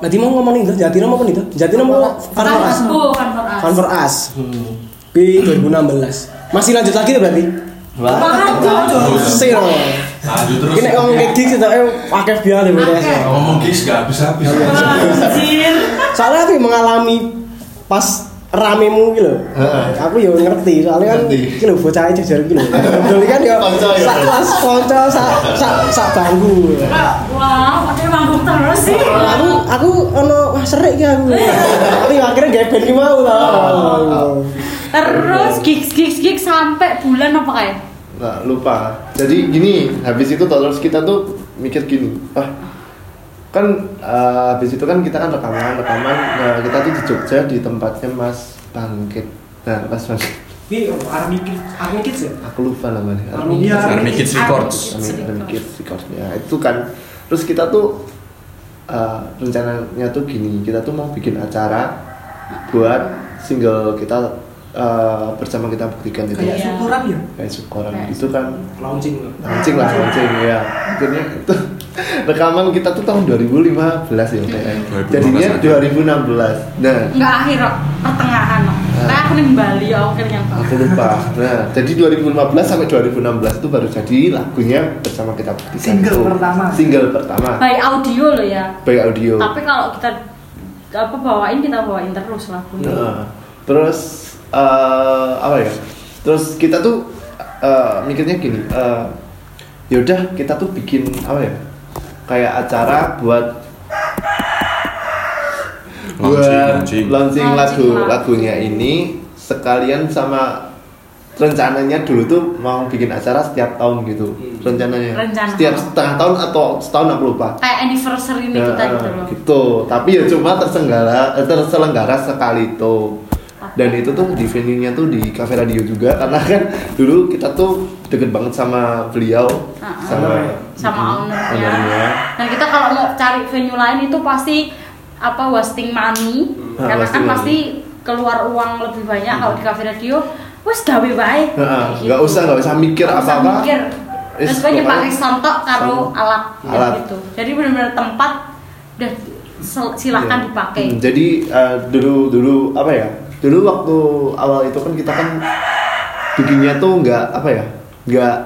Tadi mau ngomongin itu Jatinam apa nih tuh? Jatinam apa? Fun for Us. Oh, Fun for Us. Fun for Us. Hmm. Di 2016. Masih lanjut lagi tuh berarti? Sih loh. Lanjut terus. Ini ngomong kayak gigs itu eh akeh biar deh. Akeh. Ngomong gigs gak habis-habis. Anjir. Soalnya aku mengalami pas ramemu gitu. Aku ya ngerti soalnya kan lho bocah jejer iki lho. Dulu kan ya Konco sak kelas kanca sak sak sak bangku. Wah, pakai terus sih. Aku aku ono wah serik ki aku. Tapi akhirnya gak band ki mau tau. Terus gigs gigs gigs sampai bulan apa kayak? Nah, lupa. Jadi gini, habis itu terus kita tuh mikir gini, ah kan eh, habis itu kan kita kan rekaman, rekaman. Nah, kita tuh di Jogja di tempatnya Mas Bangkit. Nah, Mas Bangkit. Ini Army Kids, Army Kids ya? Aku lupa namanya. Army Kids. Army Kids Records. Army, Army Kids Records. Ya, itu kan. Terus kita tuh eh, rencananya tuh gini, kita tuh mau bikin acara buat single kita eh, bersama kita buktikan itu. Kayak syukuran ya? Kayak syukuran Kayak itu kan Launching. launching lah launching ya akhirnya itu rekaman kita tuh tahun 2015 ya kayak 2015 jadinya aja. 2016 nah Enggak akhir pertengahan. Nah, aku nih Bali ya akhirnya aku lupa nah jadi 2015 sampai 2016 itu baru jadi lagunya bersama kita Single pertama. single pertama. By audio loh ya. by audio. Tapi kalau kita apa bawain kita bawain terus lagunya. Nah, terus eh, apa ya? Terus kita tuh eh, mikirnya gini eh, yaudah kita tuh bikin apa ya? Kayak acara buat buat launching. launching lagu Launching lagu. lagunya ini sekalian sama rencananya dulu tuh mau bikin acara setiap tahun gitu rencananya Rencana. setiap setengah tahun atau setahun aku lupa Kayak anniversary ini kita Nah, gitu loh. gitu. Tapi ya cuma tersenggara eh, terselenggara sekali itu. Dan itu tuh di venue-nya tuh di Cafe Radio juga karena kan dulu kita tuh deket banget sama beliau Ah, ah. sama sama ownernya. ownernya. Dan kita kalau mau cari venue lain itu pasti apa wasting money Ah, karena wasting kan money. pasti keluar uang lebih banyak kalau di cafe radio wes gawe Kayak Ah, nggak usah nggak usah mikir usah apa-apa. mikir. Terus gue nyepak pokoknya- sontok karo alat, alat. gitu jadi benar-benar tempat udah silahkan Iya. dipakai Hmm, jadi eh, dulu dulu apa ya? Dulu waktu awal itu kan kita kan bikinnya tuh nggak apa ya? Nggak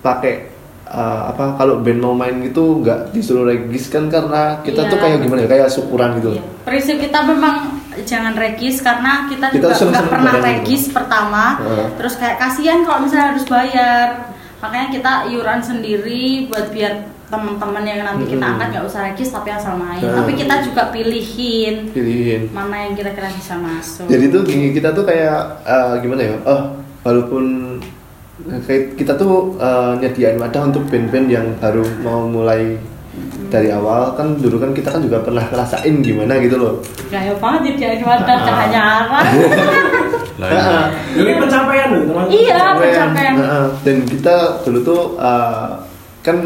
pakai eh, apa kalau band mau main gitu nggak disuruh regis kan karena kita tuh Iya. kayak gimana ya? Kayak syukuran gitu. Iya. Prinsip kita memang jangan regis karena kita, Kita juga nggak pernah bareng regis pertama. Heeh. Terus kayak kasihan kalau misalnya harus bayar. Makanya kita iuran sendiri buat biar teman-teman yang nanti kita Mm-mm. angkat nggak usah regis tapi asal main. Heeh. Tapi kita juga pilihin Pilihin. mana yang kira-kira bisa masuk. Jadi tuh gini kita tuh kayak eh, gimana ya? Oh, walaupun kita tuh eh, nyediain wadah untuk band-band yang baru mau mulai dari awal kan dulu kan kita kan juga pernah ngerasain gimana gitu loh. Gaya banget ya jadi wadah cahaya arah. Heeh. Ini pencapaian loh teman. Iya, pencapaian. Heeh. Dan kita dulu tuh eh, kan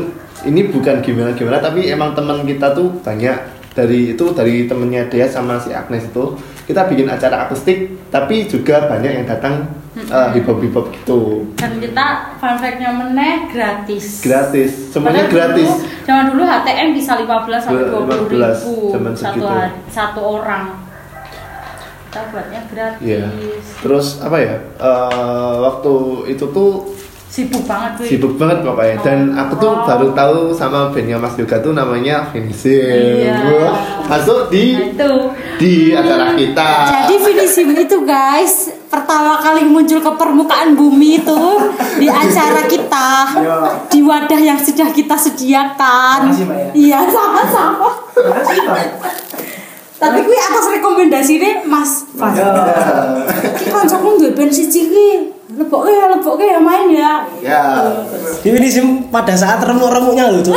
ini bukan gimana gimana tapi emang teman kita tuh banyak dari itu dari temennya Dea sama si Agnes itu kita bikin acara akustik tapi juga banyak yang datang uh, hip hop hip hop gitu Dan kita fun fact-nya meneh gratis. gratis semuanya Padahal gratis Dulu, zaman dulu HTM bisa 15 sampai 20 ribu 15, zaman satu satu orang. Kita buatnya gratis. Iya. terus apa ya eh, waktu itu tuh Sibuk banget tuh. sibuk banget pokoknya dan aku tuh Oh. baru tahu sama bandnya Mas Yoga tuh namanya Finishing Iya. Wah, masuk Nah, di itu. di acara kita Jadi finishing itu guys pertama kali muncul ke permukaan bumi itu di acara kita Iya. di wadah yang sudah kita sediakan. Ya. Iya sama-sama. Tapi kuwi atas rekomendasi nih Mas Fas. Ki kancaku duwe band siji ki. Ya, leboke ya main ya. ya Ini sih pada saat remuk-remuknya loh tuh.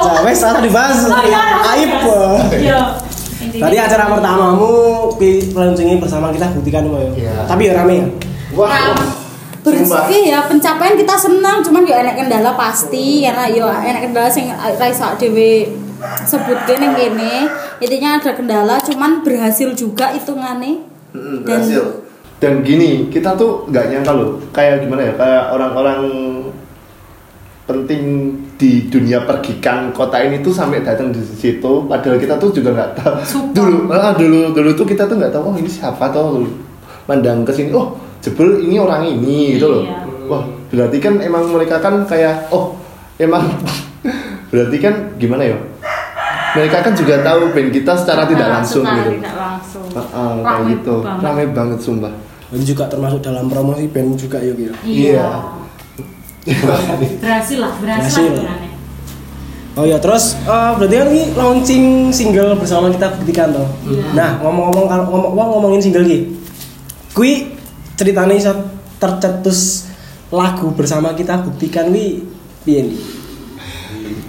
Aja wes aku dibahas. Oh, iya. Aib. Iya. Tadi acara pertamamu di launchingnya bersama kita buktikan ya. Iya. Tapi ya rame ya. wah. Berarti ya pencapaian kita senang, cuman ya enak kendala pasti karena ya enak kendala sing ra iso dhewe sebutke ning kene. Intinya ada kendala cuman berhasil juga hitungane. Mm, Dan- berhasil dan gini kita tuh nggak nyangka loh kayak gimana ya kayak orang-orang penting di dunia pergikan kota ini tuh sampai datang di situ padahal kita tuh juga nggak tahu Support. dulu ah, dulu dulu tuh kita tuh nggak tahu oh ini siapa tuh mandang ke sini oh jebul ini orang ini gitu loh Iya. wah berarti kan emang mereka kan kayak oh emang berarti kan gimana ya mereka kan juga tahu band kita secara tidak Nah, langsung gitu tidak langsung Ah, ah, kayak gitu banget. rame banget sumpah Dan juga termasuk dalam promosi band juga yuk ya. iya Iya. Berhasil lah berhasil, Berhasil. lah. Oh ya terus eh, berarti kan ini launching single bersama kita buktikan toh. Iya. Nah ngomong-ngomong kalau ngomong wah, ngomongin single ki, kui ceritanya iso tercetus lagu bersama kita buktikan wi piye nih?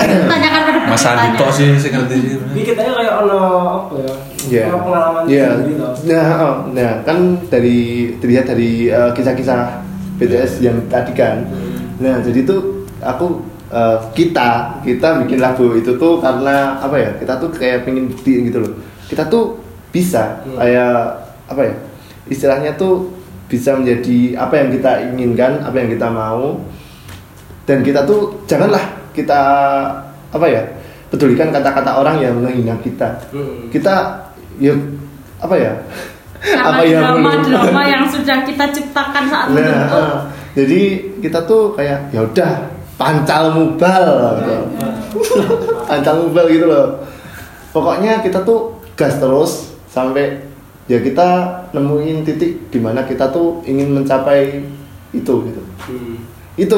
tanyakan pada Mas. Andito sih sih ngerti sih. Ini kita kayak ono apa ya? Iya. Ono pengalaman Iya. sendiri toh. Nah, oh, nah kan dari dilihat dari eh, kisah-kisah BTS yang tadi kan. Nah, jadi tuh aku eh, kita kita bikin lagu itu tuh karena apa ya? Kita tuh kayak pengen buktiin gitu loh. Kita tuh bisa Hmm. kayak apa ya? Istilahnya tuh bisa menjadi apa yang kita inginkan, apa yang kita mau. Dan kita tuh janganlah kita apa ya? pedulikan kata-kata orang yang menghina kita Hmm. kita ya apa ya karena apa yang drama belum- drama yang sudah kita ciptakan saat nah membentuk ah. Jadi kita tuh kayak ya udah pancal mubal gitu. pancal mubal gitu loh pokoknya kita tuh gas terus sampai ya kita nemuin titik di mana kita tuh ingin mencapai itu gitu Hmm. itu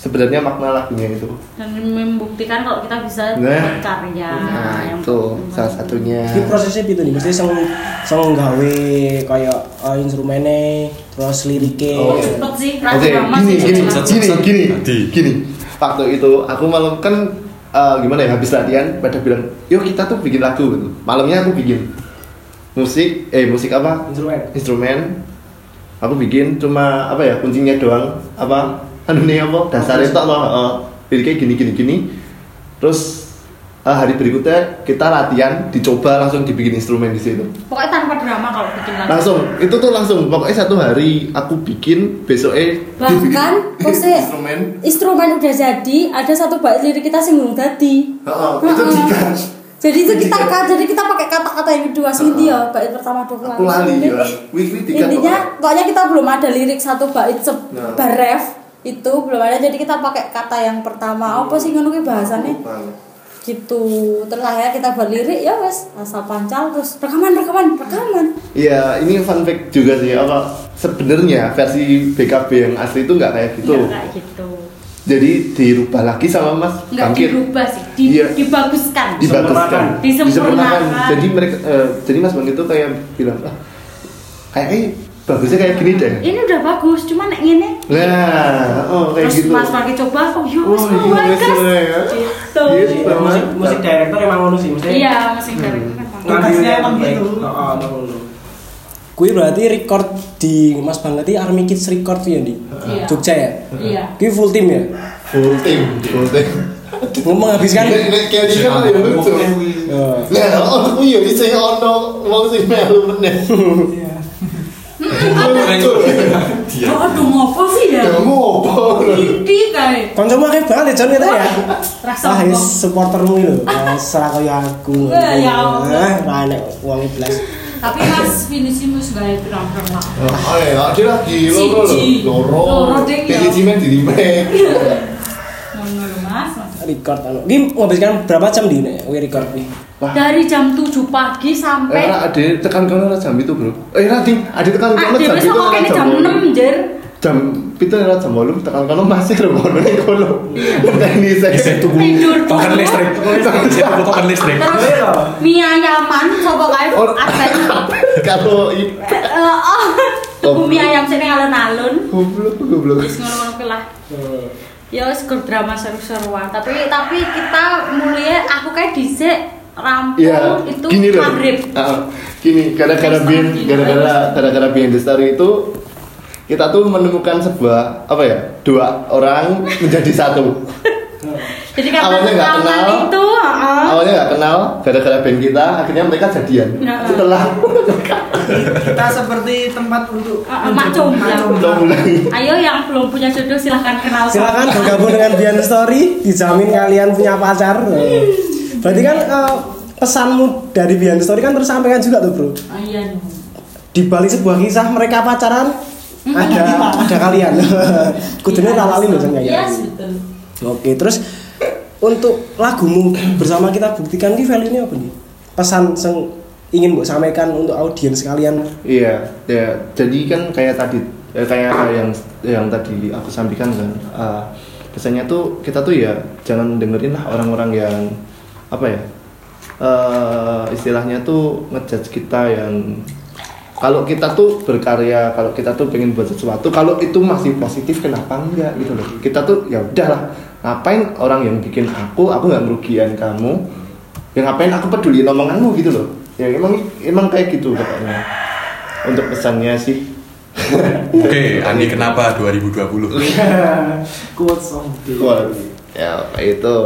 sebenarnya makna lagunya itu dan membuktikan kalau kita bisa Nah. berkarya nah yang itu salah satunya Ini prosesnya itu nih, mesti seng seng gawe kayak eh, instrumennya, terus liriknya. Oh. cepet sih Oke, ragu drama gini, sih gini, cepet. gini, gini, Tadi. gini. Waktu itu aku malam kan eh, gimana ya habis latihan pada bilang, yuk kita tuh bikin lagu gitu. Malamnya aku bikin musik, eh musik apa? Instrumen. Instrumen. Aku bikin cuma apa ya kuncinya doang apa? Anu nih apa? Dasarnya tok loh. Uh, liriknya gini gini gini. Terus eh, hari berikutnya kita latihan, dicoba langsung dibikin instrumen di situ pokoknya tanpa drama kalau bikin lagu langsung itu tuh langsung pokoknya satu hari aku bikin besoknya dibikin bahkan maksudnya instrumen instrumen udah jadi ada satu bait lirik kita sing belum jadi Heeh, itu dikat. jadi itu kita Dikat. jadi kita pakai kata-kata yang kedua sih dia bait pertama dua aku lali ya tiga intinya pokoknya kita belum ada lirik satu bait Nah. sebar ref itu belum ada jadi kita pakai kata yang pertama apa sih ngono ki bahasannya gitu terus akhirnya kita buat lirik ya wes asal pancal terus rekaman rekaman rekaman Iya, ini fun fact juga sih apa sebenarnya versi BKB yang asli itu nggak kayak gitu. Nggak kayak gitu Jadi dirubah lagi sama Mas nggak Bangkit. dirubah sih di, Iya. dibaguskan Dibaguskan. Disempurnakan. Jadi mereka eh, jadi Mas Bangkit itu kayak bilang, ah, kayaknya bagusnya kayak gini deh. ini udah bagus cuma nek ngene Nah, oh kayak terus gitu. mas Marki coba kok yo Oh, wes iya, mau ya. gitu Gitu. Musik, musik, musik director emang ngono sih, mesti. iya masih dari Tugasnya emang gitu. Heeh, emang ngono. Kui berarti record di Mas Banget ini Army Kids Record ya di Iya. Jogja ya? iya Kui full team ya? Full team, full team. Ngomong habiskan. Nek nek kayak dia kan ya lucu. Nah, oh iya bisa ono wong sing melu meneh. Oh aduh ngopo sih ya Ya ngopo. Ini kayak Kancamu akeh banget ya Jon kita ya. rasa Ah, ini supportermu lho. Ah, Serah kaya aku. Ya Allah. Eh, ra nek wong blas. tapi mas finisi mus gaya pirang-pirang lah Oh ya, dia lagi loro lho. Loro. Loro, ding, ya. Cimen di ngono mas Record anu. Berapa jam di nek we record iki? Wah. dari jam 7 pagi Eh, sampai Ra, ada tekan kono jam itu, Bro. Eh, ding, ada tekan kono Ade jam itu. kene jam wolu. 6 jer Jam itu ra jam 8 tekan kono masih kono ning kono. Teknis Isi tuku Tidur token dulu. listrik. Isi tuku token listrik. Iya. mie ayaman sapa kae Or- adven Kalau Eh, oh tuku mie ayam sini alun-alun goblok goblok. wis ngono-ngono lah ya wis gur drama seru-seruan tapi tapi kita mulai aku kayak dhisik rampung Iya, itu gini loh. maghrib Ah, gini, gara-gara bian, gara-gara gara-gara bian story itu kita tuh menemukan sebuah apa ya dua orang menjadi satu. jadi karena Awalnya nggak kenal. itu heeh. Awalnya nggak kenal, gara-gara band kita, akhirnya mereka jadian. Nah. Setelah kita seperti tempat untuk ah, mak. Ayo yang belum punya jodoh silahkan kenal Silakan bergabung dengan Bian Story, dijamin kalian punya pacar. Berarti kan eh, pesanmu dari Bian Story kan tersampaikan juga tuh bro. Ah, iya Di balik sebuah kisah mereka pacaran ada ada kalian. Kudunya talalin loh Seng, kayak Yes, gini. betul. Oke, terus untuk lagumu bersama kita buktikan ki value ini apa nih? Pesan yang ingin mbok sampaikan untuk audiens kalian. Iya, ya. Jadi kan kayak tadi, eh, kayak yang yang tadi aku sampaikan kan, eh, pesannya tuh kita tuh ya jangan dengerin lah orang-orang yang apa ya, eh, istilahnya tuh ngejudge kita yang kalau kita tuh berkarya, kalau kita tuh pengen buat sesuatu, kalau itu masih positif kenapa enggak gitu loh. Kita tuh ya udahlah, ngapain orang yang bikin aku, aku nggak merugikan kamu, ya ngapain aku peduli omonganmu gitu loh. Ya emang emang kayak gitu pokoknya. Untuk pesannya sih. Oke, Andi kenapa 2020? Quotes of the ya itu.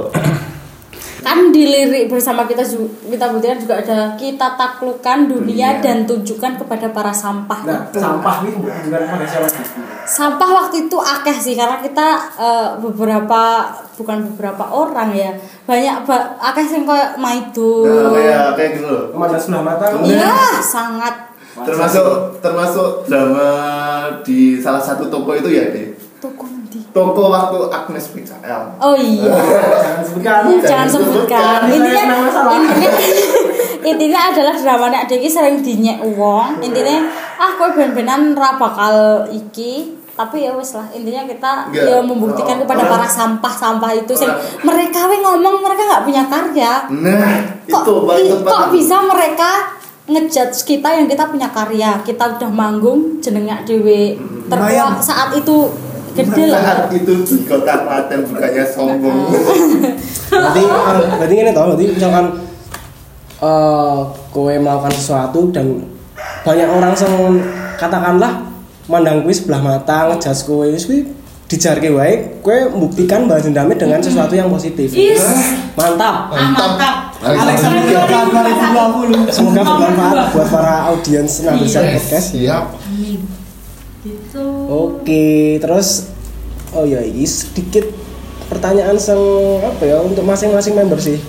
Kan di lirik bersama kita kita buktikan juga ada kita taklukkan dunia dan tunjukkan kepada para sampah Nah, itu. sampah ini bukan pada siapa sih? sampah waktu itu akeh sih karena kita eh, beberapa bukan beberapa orang ya banyak ba- akeh sing kayak maido Nah, kayak kayak gitu loh. Sebelah mata. iya sangat Termasuk termasuk drama di salah satu toko itu ya, deh. toko Toko waktu Agnes PKL. oh iya. Jangan sebutkan. jangan sebutkan. intinya intinya intinya adalah drama nek iki sering dinyek wong. Intinya ah kowe ben-benan ra bakal iki. Tapi ya wes lah intinya kita ya membuktikan Oh, kepada orang- para sampah-sampah itu orang- mereka we ngomong mereka nggak punya karya. Nah, kok, itu i- kok bisa mereka ngejudge kita yang kita punya karya? Kita udah manggung jenengnya dewe terkuat Lumayan. saat itu Saat lah itu di kota Klaten bukannya sombong. Berarti eh, berarti ini tau, berarti misalkan eh kowe melakukan sesuatu dan banyak orang yang katakanlah mandang kuwi sebelah mata ngejas kowe wis kuwi dijarke wae kowe membuktikan bahwa dendamnya dengan sesuatu yang positif. Is. Mantap. ah mantap Alexandria 2020 Semoga bermanfaat buat para audiens Nabisan Podcast. Siap. Gitu Oke, terus oh ya ini sedikit pertanyaan sang apa ya untuk masing-masing member sih.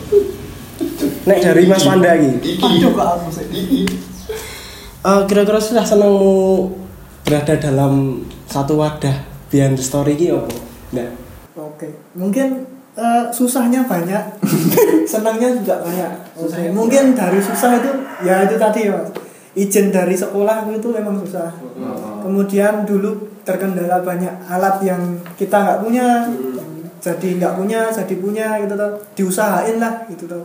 Nek dari Mas Panda iki. Aduh kok aku sih Eh, kira-kira sudah senangmu berada dalam satu wadah behind the story ini apa? Nah, Oke, mungkin eh, susahnya banyak, senangnya juga banyak. Oke, mungkin dari susah itu ya itu tadi ya, Mas. izin dari sekolah itu memang susah. Kemudian dulu terkendala banyak alat yang kita nggak punya, jadi nggak punya, jadi punya gitu tuh, diusahain lah gitu tuh.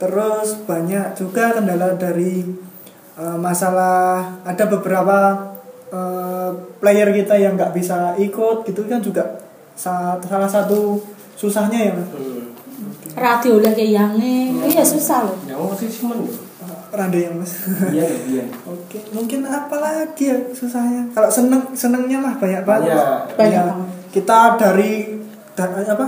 Terus banyak juga kendala dari eh, masalah ada beberapa eh, player kita yang nggak bisa ikut gitu kan juga sa- salah satu susahnya ya mas. Radio lah kayak yange. Iya susah loh. Yang cuman randa ya mas? Iya iya. oke mungkin apa lagi ya susahnya? Kalau seneng senengnya mah banyak banget. Banyak. Banyak Ya, banget. kita dari dari apa?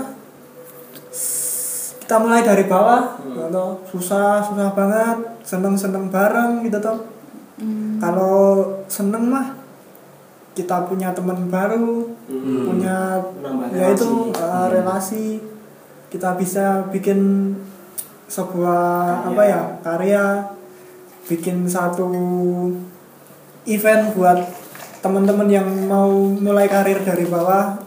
Kita mulai dari bawah. Atau susah susah banget. Seneng seneng bareng gitu toh. Kalau seneng mah kita punya teman baru. Punya Nambah ya itu relasi. uh, relasi. Kita bisa bikin sebuah apa ya karya bikin satu event buat teman-teman yang mau mulai karir dari bawah.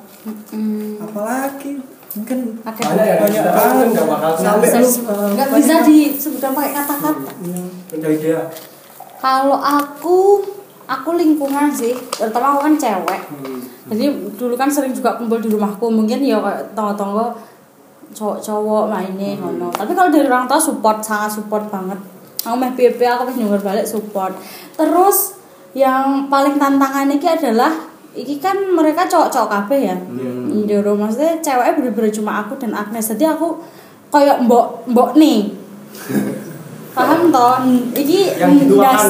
Hmm. apalagi? Mungkin Oke. Banyak ya, banyak banget. nggak bakal sampai uh, nggak banyak- bisa disebutkan pakai kata-kata. Iya. Udah ide. kalau aku aku lingkungan sih. Terutama aku kan cewek. Jadi dulu kan sering juga kumpul di rumahku. Mungkin ya tonggo-tonggo cowok-cowok mainnya ngono. Tapi kalau dari orang tua support sangat support banget aku meh PP aku meh nyumbur balik support. Terus yang paling tantangan ini adalah iki kan mereka cowok-cowok kabeh ya. Di rumah maksudnya ceweknya bener-bener cuma aku dan Agnes. Jadi aku kayak mbok mbok nih paham toh? Iki ndas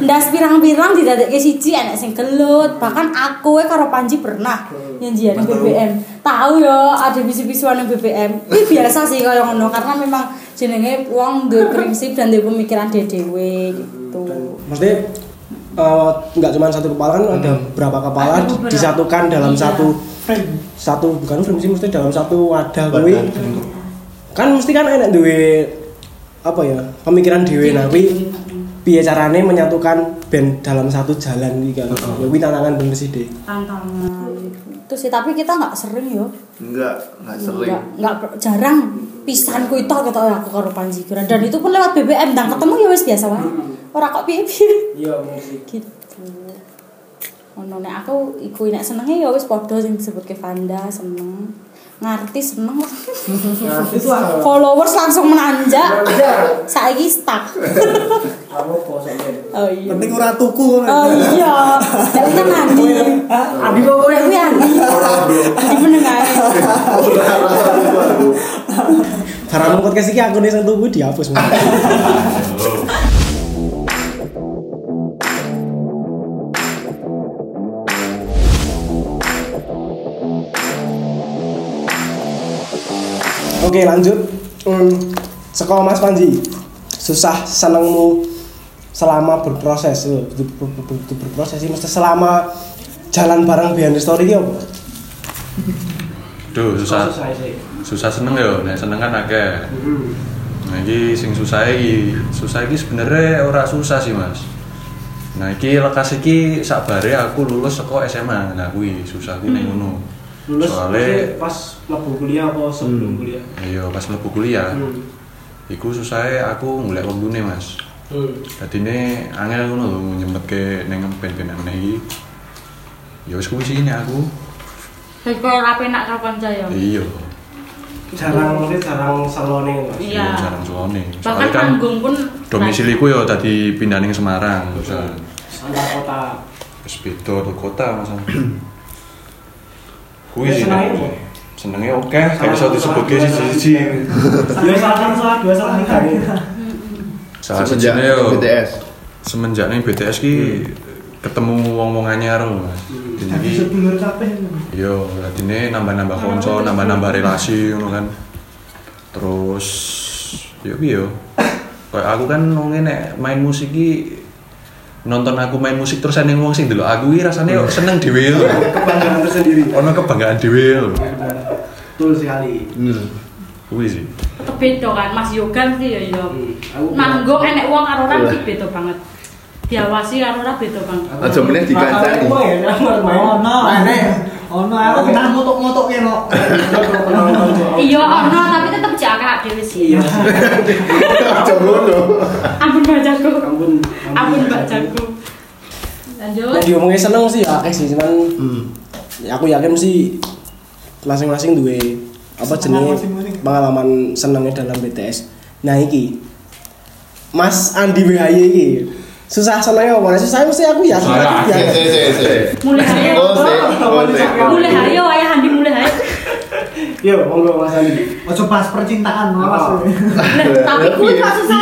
ndas pirang-pirang didadekke siji enek sing gelut. Bahkan aku we karo Panji pernah nyanjian BBM tahu yo ada bisu-bisuan BBM ini biasa sih kalau ngono karena memang jenenge wong duwe prinsip dan duwe pemikiran dhewe gitu. Maksudnya eh, nggak cuma satu kepala kan ada berapa kepala disatukan dalam Iya. satu Frame. satu bukan frame sih mesti dalam satu wadah kuwi. Kan mesti kan enak duwe apa ya pemikiran dhewe nah kuwi piye carane menyatukan band dalam satu jalan iki kan ya kuwi tantangan bener sih deh tantangan. Itu sih tapi kita nggak sering yo. Enggak enggak sering. Nggak nggak jarang pisan ku itu gitu aku karo Panji Kira. dan itu pun lewat BBM dan ketemu ya wis biasa wae. Ora kok piye piye iya musik gitu. Ono nek aku iku nek senenge ya wis padha sing disebutke Vanda seneng ngerti seneng. Nah followers langsung menanjak. Saiki stuck. Oh iya. Penting ora tuku. oh iya. Nek kita Andi. Adi kok nek kuwi Andi. Andi meneng ae Barang podcast iki akune sing tuku dihapus Oke lanjut hmm, Sekolah Mas Panji Susah senengmu selama berproses ber- ber- ber- ber- berproses sih mesti selama jalan bareng behind the story apa? Duh, susah. sih. Susah seneng ya, nek seneng kan akeh. Nah, iki sing susah iki, susah iki sebenarnya ora susah sih, Mas. Nah, iki lekas iki sakbare aku lulus saka SMA. Nah, kuwi susah kuwi ning ngono. Lulus Soale pas mlebu kuliah apa sebelum kuliah? iya pas mlebu kuliah, Hmm. iku susah aku golek wektune, Mas. Hmm. Dadine angel ngono lho nyempetke ning ben-benan iki. Ya wis kuwi sih nek aku. Kayak ora penak karo kanca ya. Iya. Jarang mungkin jarang salone. Iya. Jarang suwane. Bahkan Soalnya kan panggung pun domisiliku ya tadi pindah ning Semarang. Antar kota. wis beda tuh kota Mas. Kuwi Ya, sih. Senengnya oke, kayak iso disebutke siji-siji. Ya salah salah dua salah. Salah semenjak BTS semenjak ning BTS ki ketemu wong-wong anyar Mas. Jadi sedulur kabeh. Yo, dadine nambah-nambah konco, nambah-nambah relasi ngono kan. Terus yo piye yo? Kayak aku kan nek main musik ki nonton aku main musik terus ning wong sing delok aku ki rasane yo seneng dhewe lho. Kebanggaan tersendiri. Ono kebanggaan dhewe lho. Betul sekali. bener Kuwi sih. beda kan Mas Yogan sih ya ya. Aku Manggung enek wong karo orang Iya. sih beda banget. Diawasi karo ora beda banget. Aja meneh dikancani. Ya. Oh no. Ono aku pernah motok-motok ya no. Iya ono tapi tetep akak dhewe sih. Iya. aja ngono Ampun Mbak Jago. Ampun. Ampun Mbak Jago. Lanjut. Nek diomongin seneng sih ya sih, cuman hmm. aku yakin sih masing-masing duwe apa masing-masing. pengalaman senengnya dalam BTS. Nah iki Mas Andi WHY iki susah senengnya apa? Nah, Susah mesti aku yakin. Susah, si si Mulai ayo. si Mulai ayo ayah Handi mulai ayo. Yo, monggo Mas Andi. Ojo pas percintaan. Oh. Lah, Tapi kuwi kok susah.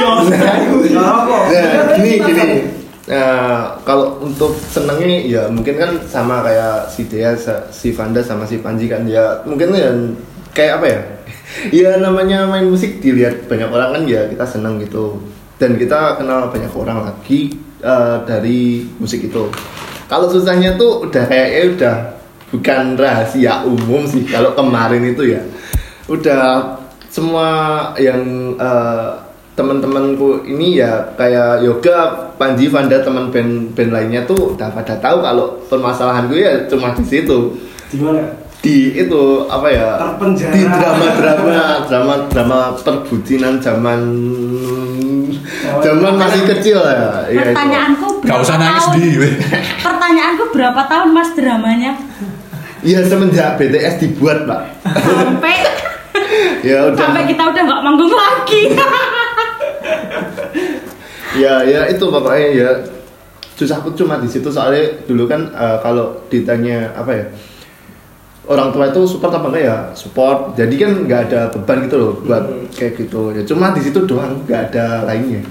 Nah, gini gini Eh, kalau untuk senengnya ya mungkin kan sama kayak si Dea, si Vanda sama si Panji kan ya mungkin ya kayak apa ya ya namanya main musik dilihat banyak orang kan ya kita seneng gitu dan kita kenal banyak orang lagi eh, dari musik itu kalau susahnya tuh udah kayaknya udah bukan rahasia umum sih kalau kemarin itu ya udah semua yang eh, teman-temanku ini ya kayak yoga Panji Vanda teman band band lainnya tuh udah pada tahu kalau permasalahan gue ya cuma di situ Di mana? di itu apa ya Terpenjara. di drama drama drama drama perbucinan zaman zaman masih kecil ya Iya. Pertanyaanku Gak berapa usah nangis tahun? di. Pertanyaanku berapa tahun Mas dramanya? ya semenjak BTS dibuat pak Sampai ya udah sampai kita udah nggak manggung lagi. ya ya itu pokoknya ya susahku cuma di situ soalnya dulu kan eh, kalau ditanya apa ya orang tua itu support apa enggak ya support jadi kan nggak ada beban gitu loh buat kayak gitu ya cuma di situ doang nggak ada lainnya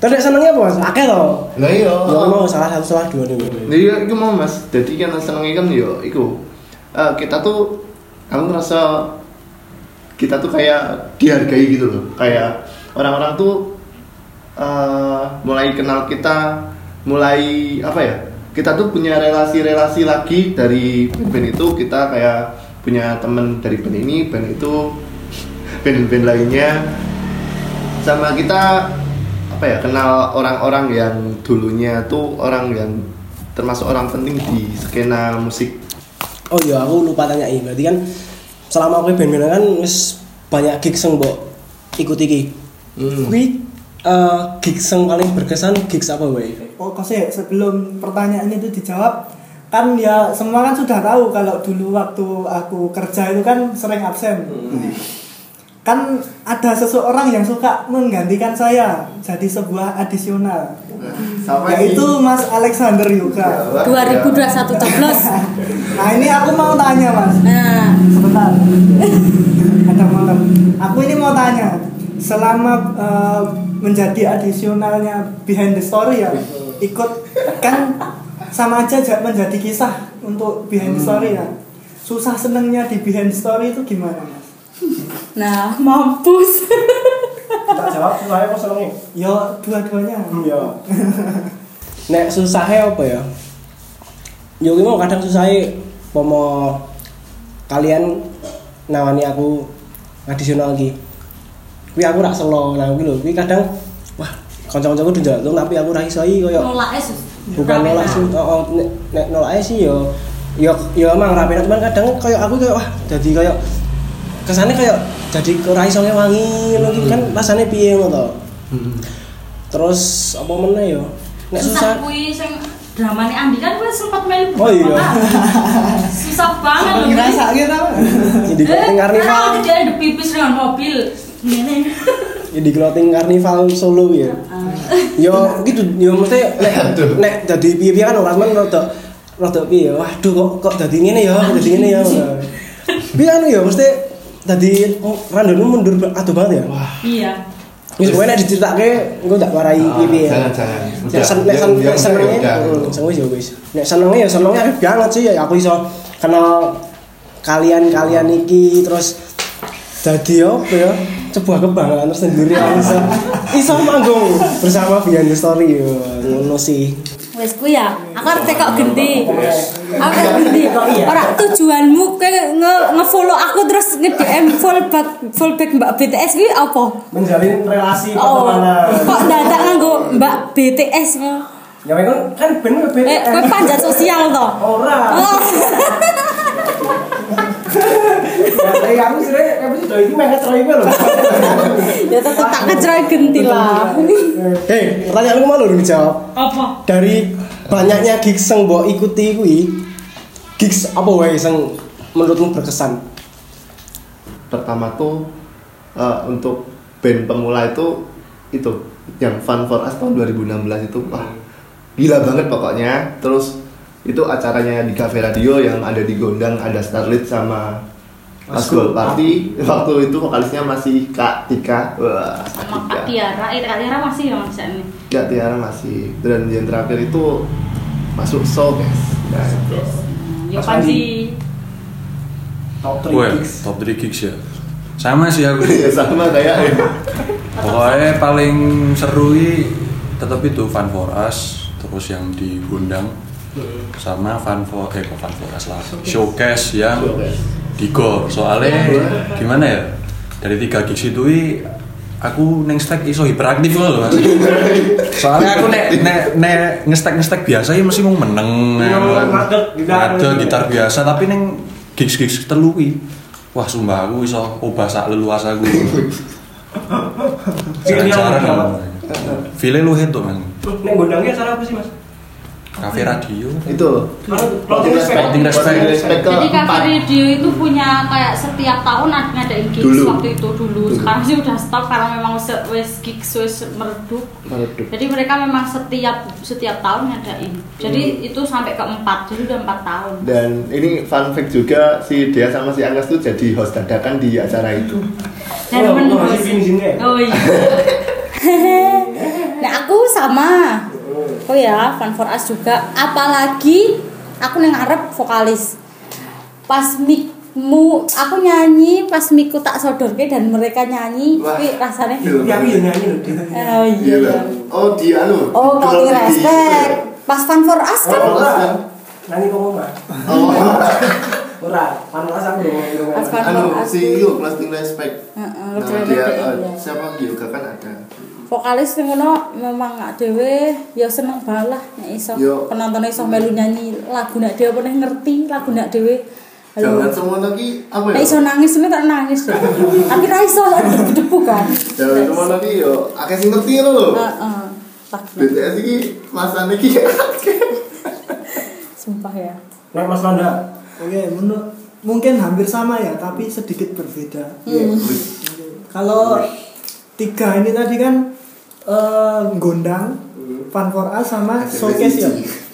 Terus nek senengnya apa Mas? Akeh to. nah iya Ya mau salah satu salah dua nih. Iya, itu mau mas. Jadi kan senengnya kan yo, itu Eh, kita tuh, aku ngerasa kita tuh kayak dihargai gitu loh. Kayak orang-orang tuh eh, mulai kenal kita mulai apa ya kita tuh punya relasi-relasi lagi dari band itu kita kayak punya temen dari band ini band itu band-band lainnya sama kita apa ya kenal orang-orang yang dulunya tuh orang yang termasuk orang penting di skena musik Oh iya, aku lupa tanya ini. Berarti kan selama aku band kan wis banyak gig sing mbok ikut iki. Hmm. Kuwi eh, gig sing paling berkesan gigs apa wae? Pokoknya sebelum pertanyaan itu dijawab kan ya semua kan sudah tahu kalau dulu waktu aku kerja itu kan sering absen. Kan ada seseorang yang suka menggantikan saya jadi sebuah adisional. Sama Yaitu Mas Alexander Yoga. 2021 coblos. Nah ini aku mau tanya Mas. Nah, Sebentar. Ada motor. Aku ini mau tanya. Selama eh, menjadi adisionalnya behind the story ya, ikut kan sama aja ja- menjadi kisah untuk behind the story ya. Susah senengnya di behind story itu gimana mas? nah mampus. Tak jawab, saya kok senenge. Yo dua-duanya. Iya. Nek susahnya apa ya? Yo ki mau kadang susahnya pomo kalian nawani aku adisional iki. Kuwi aku rak selo, nah kuwi lho, kuwi kadang kanca-kancaku dijaluk tapi aku ra iso iki koyo Nolak es. bukan nolak sih oh, oh, nek, nolak sih yo yo yo emang rapi cuman kadang kayak aku kayak wah jadi kayak kesannya kayak jadi ora iso wangi ngono iki kan rasane piye ngono to terus apa meneh yo nek Susah susah kuwi sing dramane Andi kan gue sempat melu. Oh iya. Susah banget loh. Ngerasa gitu di clothing karnival Kalau tidak ada pipis dengan mobil. Ngene. Ya di clothing karnival Solo ya. Yo gitu yo mesti nek nek jadi piye-piye kan ora men rada rada piye ya. Waduh kok kok dadi ngene ya dadi ngene ya. Piye anu ya mesti dadi oh, randone mundur aduh banget ya. Iya. wis kowe nek diceritake engko tak warai piye-piye. ya jangan jangan. Nek sen nek sen nek senenge udah. sing wis ya wis. Nek senenge ya senenge banget sih ya aku iso kenal kalian-kalian iki terus jadi apa ya? Sebuah kebanggaan tersendiri aku iso. Iso manggung bersama the Story yo. Ngono sih. Wes ku ya, aku arep tekok genti. Aku genti. Ora tujuanmu ke nge nge-follow aku terus nge-DM full back full back Mbak BTS kuwi apa? menjalin relasi Oh, kok dadak nganggo Mbak BTS nge? ya kan kan ben Eh, kowe panjat sosial to? ora Ya aku sih aku sih iki meh cerai lho ya tetep tak kecerai genti lah. Hei, pertanyaanku malu dijawab. Apa? dari banyaknya gigs yang mbok ikuti kuwi gigs apa wae sing menurutmu berkesan pertama tuh eh, untuk band pemula itu itu yang Fun for Us tahun 2016 itu wah gila banget pokoknya terus itu acaranya di cafe radio yang ada di Gondang ada Starlit sama Asgol Party waktu itu vokalisnya masih Kak Tika wah Sama Tika. Kak Tiara, eh Kak Tiara masih ya Mas ini. Kak Tiara masih dan yang terakhir itu masuk show guys nah, itu. Ya Mas Panji. top Wah, top 3 gigs ya. Sama sih aku. ya sama kayak Pokoknya paling seru tetap itu Fun for Us, terus yang di Gundang sama Fun for eh kok Fun for Us lah. Showcase yang Showcase. Di Gor. Soalnya gimana ya? Dari tiga gigs itu i aku neng stack iso hiperaktif loh mas. Soalnya aku nek nek nek ngestek ngestek biasa ya mesti mau meneng, Iya, kan. ngadeg gitar. Biasa tapi neng gigs gigs telu i Wah sumpah aku iso obah sak leluasa aku. Jarang-jarang. File lu itu man. nek gondangnya acara apa sih mas Cafe radio. itu respect. Respect. respect Jadi Cafe empat. Radio itu punya kayak setiap tahun ada ngadain gigs Dulu. waktu itu dulu. Dulu. Sekarang sih udah stop karena memang se- wes gigs wes meredup. Meredup. Jadi mereka memang setiap setiap tahun ngadain. Jadi Hmm. itu sampai ke empat, jadi udah empat tahun. Dan ini fun fact juga si Dea sama si Anggas tuh jadi host dadakan di acara itu. Dan Oh, menurut oh? Oh iya. nah aku sama. Oh ya, Fun for Us juga. Apalagi aku yang ngarep vokalis. Pas mic mu aku nyanyi pas miku tak sodorke dan mereka nyanyi Wah. tapi rasanya. Ya aku ya nyanyi oh iya Gila. Oh, dia anu. oh di- respect pas fun for us kan Oh, Ora. Nyanyi kok ngomong. Oh, Ora, panas aku dong. Pas Fun for anu Us. si Yul Lasting Respect. Heeh, Nah, dia eh, iya. siapa Yoga kan ada. Vokalis yang ngono memang gak dewe ya seneng banget lah nek iso Yo. penonton iso melu nyanyi lagu nak dewe pernah ngerti lagu nak dewe Jangan semua lagi apa nek ya? iso nangis ini tak nangis deh tapi ra iso debu kan Jangan semua lagi yo. Akeh sing ngerti ngono lho. heeh tak BTS iki masane iki sumpah ya Nek Mas Randa. Oke, menurut mungkin hampir sama ya, tapi sedikit berbeda. Hmm. Kalau tiga ini tadi kan eh, gondang, fun for us sama showcase ya.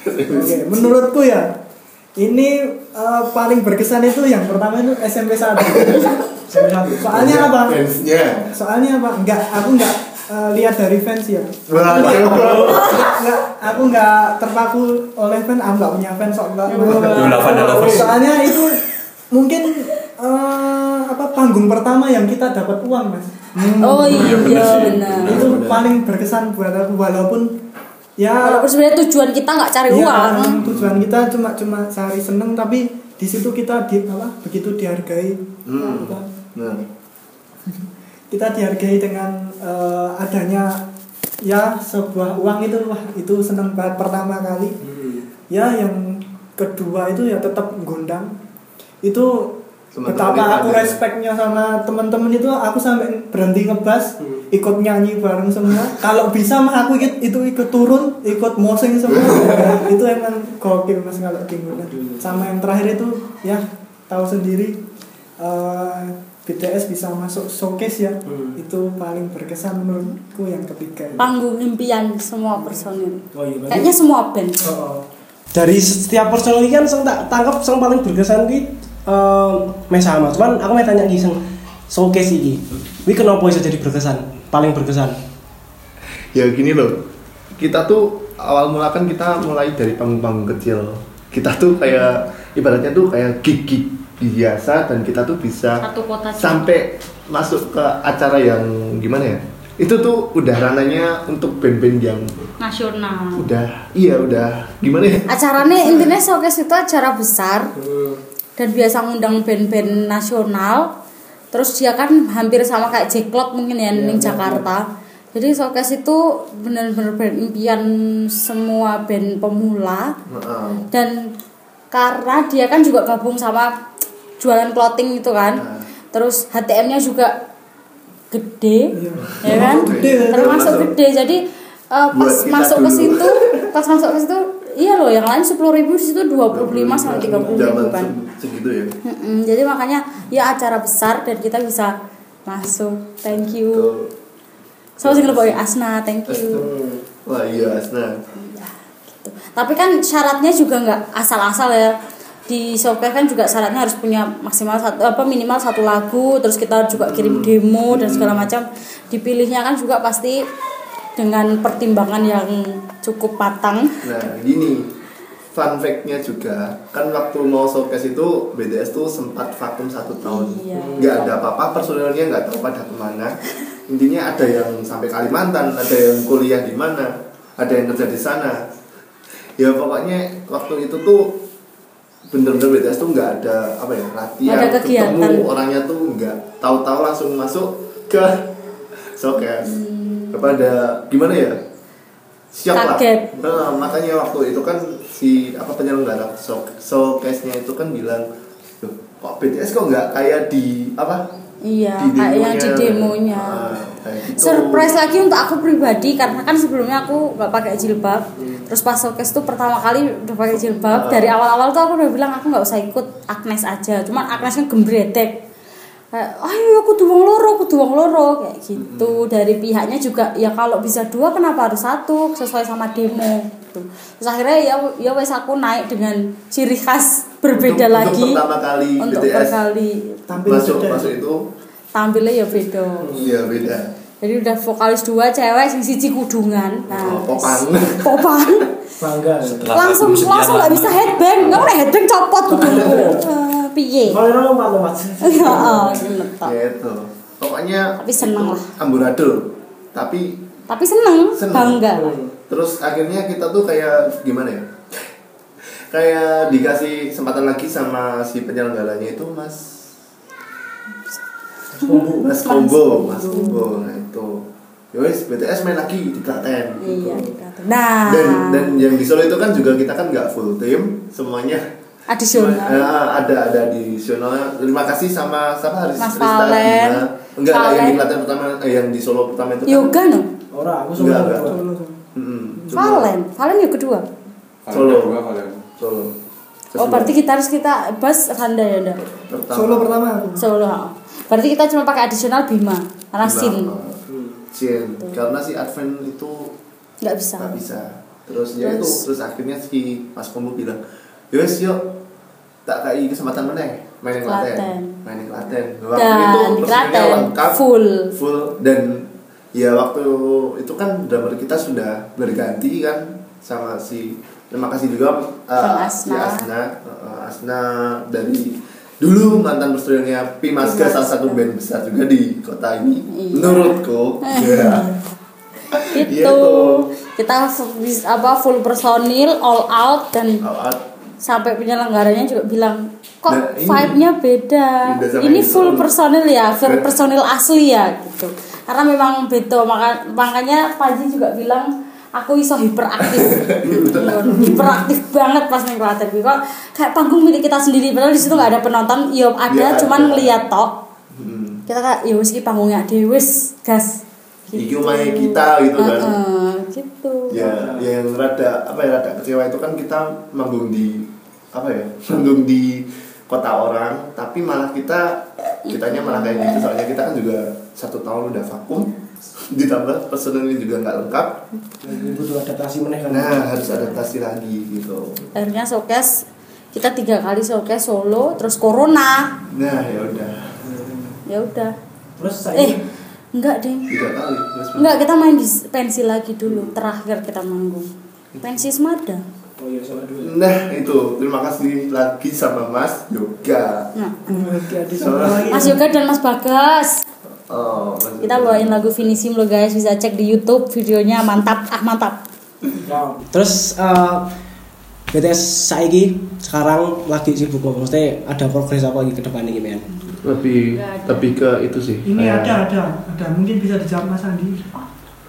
Oke, menurutku ya ini eh, paling berkesan itu yang pertama itu SMP 1 Sampai satu. Soalnya apa? Fansnya. Soalnya apa? Enggak, aku enggak eh, lihat dari fans ya. Enggak, aku enggak terpaku oleh fans, aku enggak punya fans der Lovers. Soalnya itu mungkin eh, apa panggung pertama yang kita dapat uang, Mas. Oh iya sih. benar itu benar. paling berkesan buat aku walaupun ya walaupun sebenarnya tujuan kita nggak cari Iya, uang. tujuan kita cuma cuma cari seneng tapi di situ kita di apa begitu dihargai. Hmm. Kita, Nah, kita dihargai dengan eh, adanya ya sebuah uang itu wah itu seneng banget pertama kali. Ya yang kedua itu ya tetap gondang itu betapa aku ada. respectnya sama teman-teman itu aku sampai berhenti ngebas Hmm. ikut nyanyi bareng semua kalau bisa mah aku ikut itu ikut turun ikut mosing semua itu emang gokil mas kalau di Gondang. sama yang terakhir itu ya tahu sendiri eh, BTS bisa masuk showcase ya Hmm. itu paling berkesan menurutku yang ketiga panggung impian semua personil Oh iya. kayaknya semua band Oh, oh. Dari setiap personal ini kan tak tangkap sing paling berkesan ki eh meh sama. Cuman aku mau tanya ki sing showcase iki. Kuwi kenapa bisa jadi berkesan? Paling berkesan. ya gini loh. Kita tuh awal mula kan kita mulai dari panggung-panggung kecil. Kita tuh kayak ibaratnya tuh kayak gig-gig biasa dan kita tuh bisa satu kota sampai masuk ke acara yang gimana ya? Itu tuh udah rananya untuk band-band yang nasional udah iya udah gimana ya? acaranya intinya showcase itu acara besar dan biasa ngundang band-band nasional. Terus dia kan hampir sama kayak Club mungkin ya di Jakarta. Jadi showcase itu benar-benar band impian semua band pemula. Heeh. dan karena dia kan juga gabung sama jualan clothing itu kan. Nah. terus HTM-nya juga gede Iya. ya kan? Gede, termasuk gede. Jadi eh, pas masuk ke situ pas masuk ke situ iya loh yang lain sepuluh ribu di situ dua puluh lima sampai tiga puluh ribu kan se- segitu ya. Mm-mm, jadi makanya ya acara besar dan kita bisa masuk thank you Tuh. so sing boy Asna thank you Wah iya Asna. Ya, gitu. Tapi kan syaratnya juga nggak asal-asal ya. Di showcase kan juga syaratnya harus punya maksimal satu apa minimal satu lagu, terus kita juga kirim demo dan segala macam. Dipilihnya kan juga pasti dengan pertimbangan yang cukup matang. Nah gini fun fact-nya juga kan waktu mau showcase itu BTS tuh sempat vakum satu tahun Iya. nggak ada apa-apa personilnya nggak tahu pada ke mana intinya ada yang sampai Kalimantan ada yang kuliah di mana ada yang kerja di sana ya pokoknya waktu itu tuh bener-bener BTS tuh nggak ada apa ya latihan Ada kegiatan. ketemu orangnya tuh nggak tahu-tahu langsung masuk ke showcase Hmm. Kepada gimana ya siap Kaget. lah Nah, makanya waktu itu kan si apa penyelenggara show showcase-nya itu kan bilang "Loh, kok BTS kok nggak kayak di apa Iya, kayak yang di demonya. Ah, kayak gitu. Surprise lagi untuk aku pribadi karena kan sebelumnya aku nggak pakai jilbab. Terus pas showcase tuh pertama kali udah pakai jilbab. Ah. Dari awal-awal tuh aku udah bilang aku nggak usah ikut Agnes aja. Cuman Agnes kan gembredek. Ayo aku tuang loro, aku tuang loro kayak gitu. Dari pihaknya juga ya kalau bisa dua kenapa harus satu sesuai sama demo. Gitu. Terus akhirnya ya ya wes aku naik dengan ciri khas berbeda Untuk- lagi. untuk pertama kali untuk BTS perkali tampil masuk beda. masuk itu tampilnya ya beda. iya beda Jadi udah vokalis dua cewek sing siji kudungan. Nah, Oh, popang. popang. Bangga. Langsung langsung nggak bisa headbang. Nggak boleh headbang copot kudungku. Piye Kalau lompat-lompat. Heeh, ngono tok. ya itu pokoknya Tapi seneng lah. amburadul tapi Tapi seneng, seneng. bangga lah. terus akhirnya kita tuh kayak gimana ya kayak dikasih kesempatan lagi sama si penyelenggaranya itu mas mas Kombo mas Kombo nah itu Yowes, BTS main lagi di Klaten gitu. Iya, dikata. Nah, dan dan yang di Solo itu kan juga kita kan nggak full tim semuanya adisional. Eh, ada ada additional terima kasih sama siapa Haris Mas Valen. Enggak lah, yang di. Klaten pertama eh, yang di Solo pertama itu kan Yoga no? Ora, aku Enggak, solo. enggak. Solo, solo. Valen, Valen yang kedua. Solo. Kedua, Valen. Solo Oh, berarti gitaris kita bass Randa ya, Nda? Pertama. Solo pertama. Solo. Berarti kita cuma pakai adisional Bima, Rasin. Nah, Sin. Karena si Advent itu Nggak bisa. nggak bisa. Terus ya itu Terus? terus akhirnya si Mas Kombo bilang, "Yowes, yuk tak kasih kesempatan mana main Klaten." Klaten. Main di Klaten. Waktu Dan itu Klaten lengkap, full. full dan ya waktu itu kan drummer kita sudah berganti kan sama si terima kasih juga uh, Bang si Asna. Asna uh, Asna dari dulu mantan personilnya Pimasga salah satu band besar juga di kota ini Iya. menurutku ya Itu kita bis- apa full personil all out dan Awat. Sampai penyelenggaranya juga bilang kok Nah, vibe-nya beda. Ini full personil ya, full Beda. personil asli ya gitu. Karena memang beda maka, makanya Panji juga bilang aku iso hiperaktif. Hiperaktif banget pas main Klaten kok kayak panggung milik kita sendiri padahal di situ nggak ada penonton, iya ada Iya, cuman ngeliat tok. Hmm. Kita kayak ya wis iki panggungnya dewis gas. Iki main kita gitu kan. Heeh, gitu. ya yang rada apa ya rada kecewa itu kan kita manggung di apa ya manggung di kota orang tapi malah kita kitanya malah kayak gitu. Soalnya kita kan juga satu tahun udah vakum ditambah personelnya juga nggak lengkap. Jadi butuh adaptasi meneh kan. nah harus adaptasi lagi gitu. Akhirnya showcase kita tiga kali showcase solo terus corona. Nah ya udah. Ya udah. Terus saya eh enggak deh tiga kali terus enggak kita main di pensi lagi dulu terakhir kita manggung. Pensi semada. Oh iya sama dulu. nah itu. Terima kasih lagi sama Mas Yoga. Nah. Mas Yoga dan Mas Bagas. Oh Mas kita bawain lagu Finisim lo guys. Bisa cek di YouTube videonya. Mantap. Ah mantap. Terus eh, BTS saiki sekarang lagi sibuk apa? Maksudnya ada progres apa lagi ke depan ini men? Lebih ada. lebih ke itu sih Ini kayak ada, ada, ada. Mungkin bisa dijawab Mas Andi.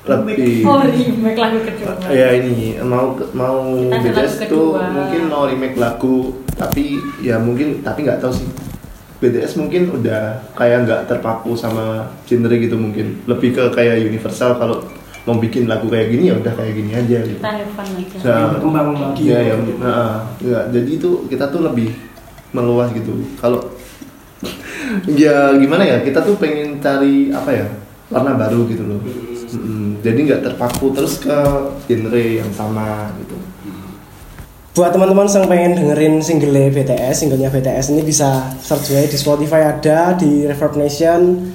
lebih oh remake lagu kedua. Ya ini. Mau mau BTS lagu tuh. mungkin mau remake lagu tapi ya mungkin tapi nggak tahu sih. BTS mungkin udah kayak nggak terpaku sama genre gitu mungkin. Lebih ke kayak universal kalau mau bikin lagu kayak gini ya udah kayak gini aja gitu. Kita have fun aja. Nah, lagi. Iya ya, nah, ya, jadi itu kita tuh lebih meluas gitu. Kalau ya gimana ya, kita tuh pengen cari apa ya warna baru gitu loh. Mm, jadi nggak terpaku terus ke genre yang sama gitu. Buat teman-teman yang pengen dengerin single BTS, singlenya BTS ini bisa search aja di Spotify ada, di Reverb Nation,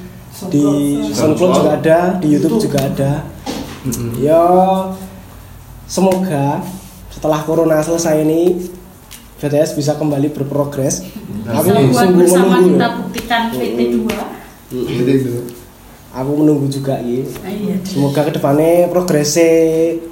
di SoundCloud juga ada, di YouTube juga ada. Ya semoga setelah corona selesai ini BTS bisa kembali berprogres. Aku sungguh menunggu. ya. buktikan PT2 Jadi itu. Aku menunggu juga ya. iya Semoga ke depannya progresnya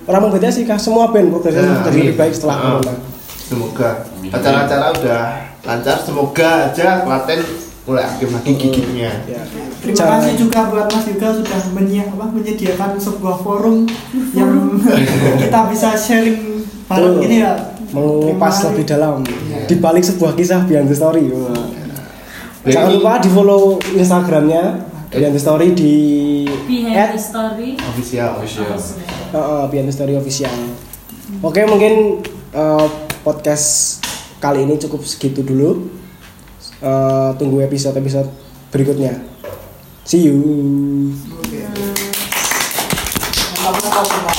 orang mau BTS sih kah semua band progresnya Nah, lebih baik setelah Ah, corona. Semoga acara-acara udah lancar. Semoga aja Klaten mulai aktif lagi giginya. Ya. Terima Jangan- kasih juga buat Mas Yoga sudah menyi- apa, menyediakan sebuah forum yang kita bisa sharing bareng gini ya. Mengupas lebih dalam di balik sebuah kisah behind the story. Wah. Jadi- Jangan lupa di follow Instagramnya behind the story di behind the story Official. Official. uh, behind the story official. Oke mungkin uh, podcast kali ini cukup segitu dulu. Uh, tunggu episode episode berikutnya. See you. Mantap.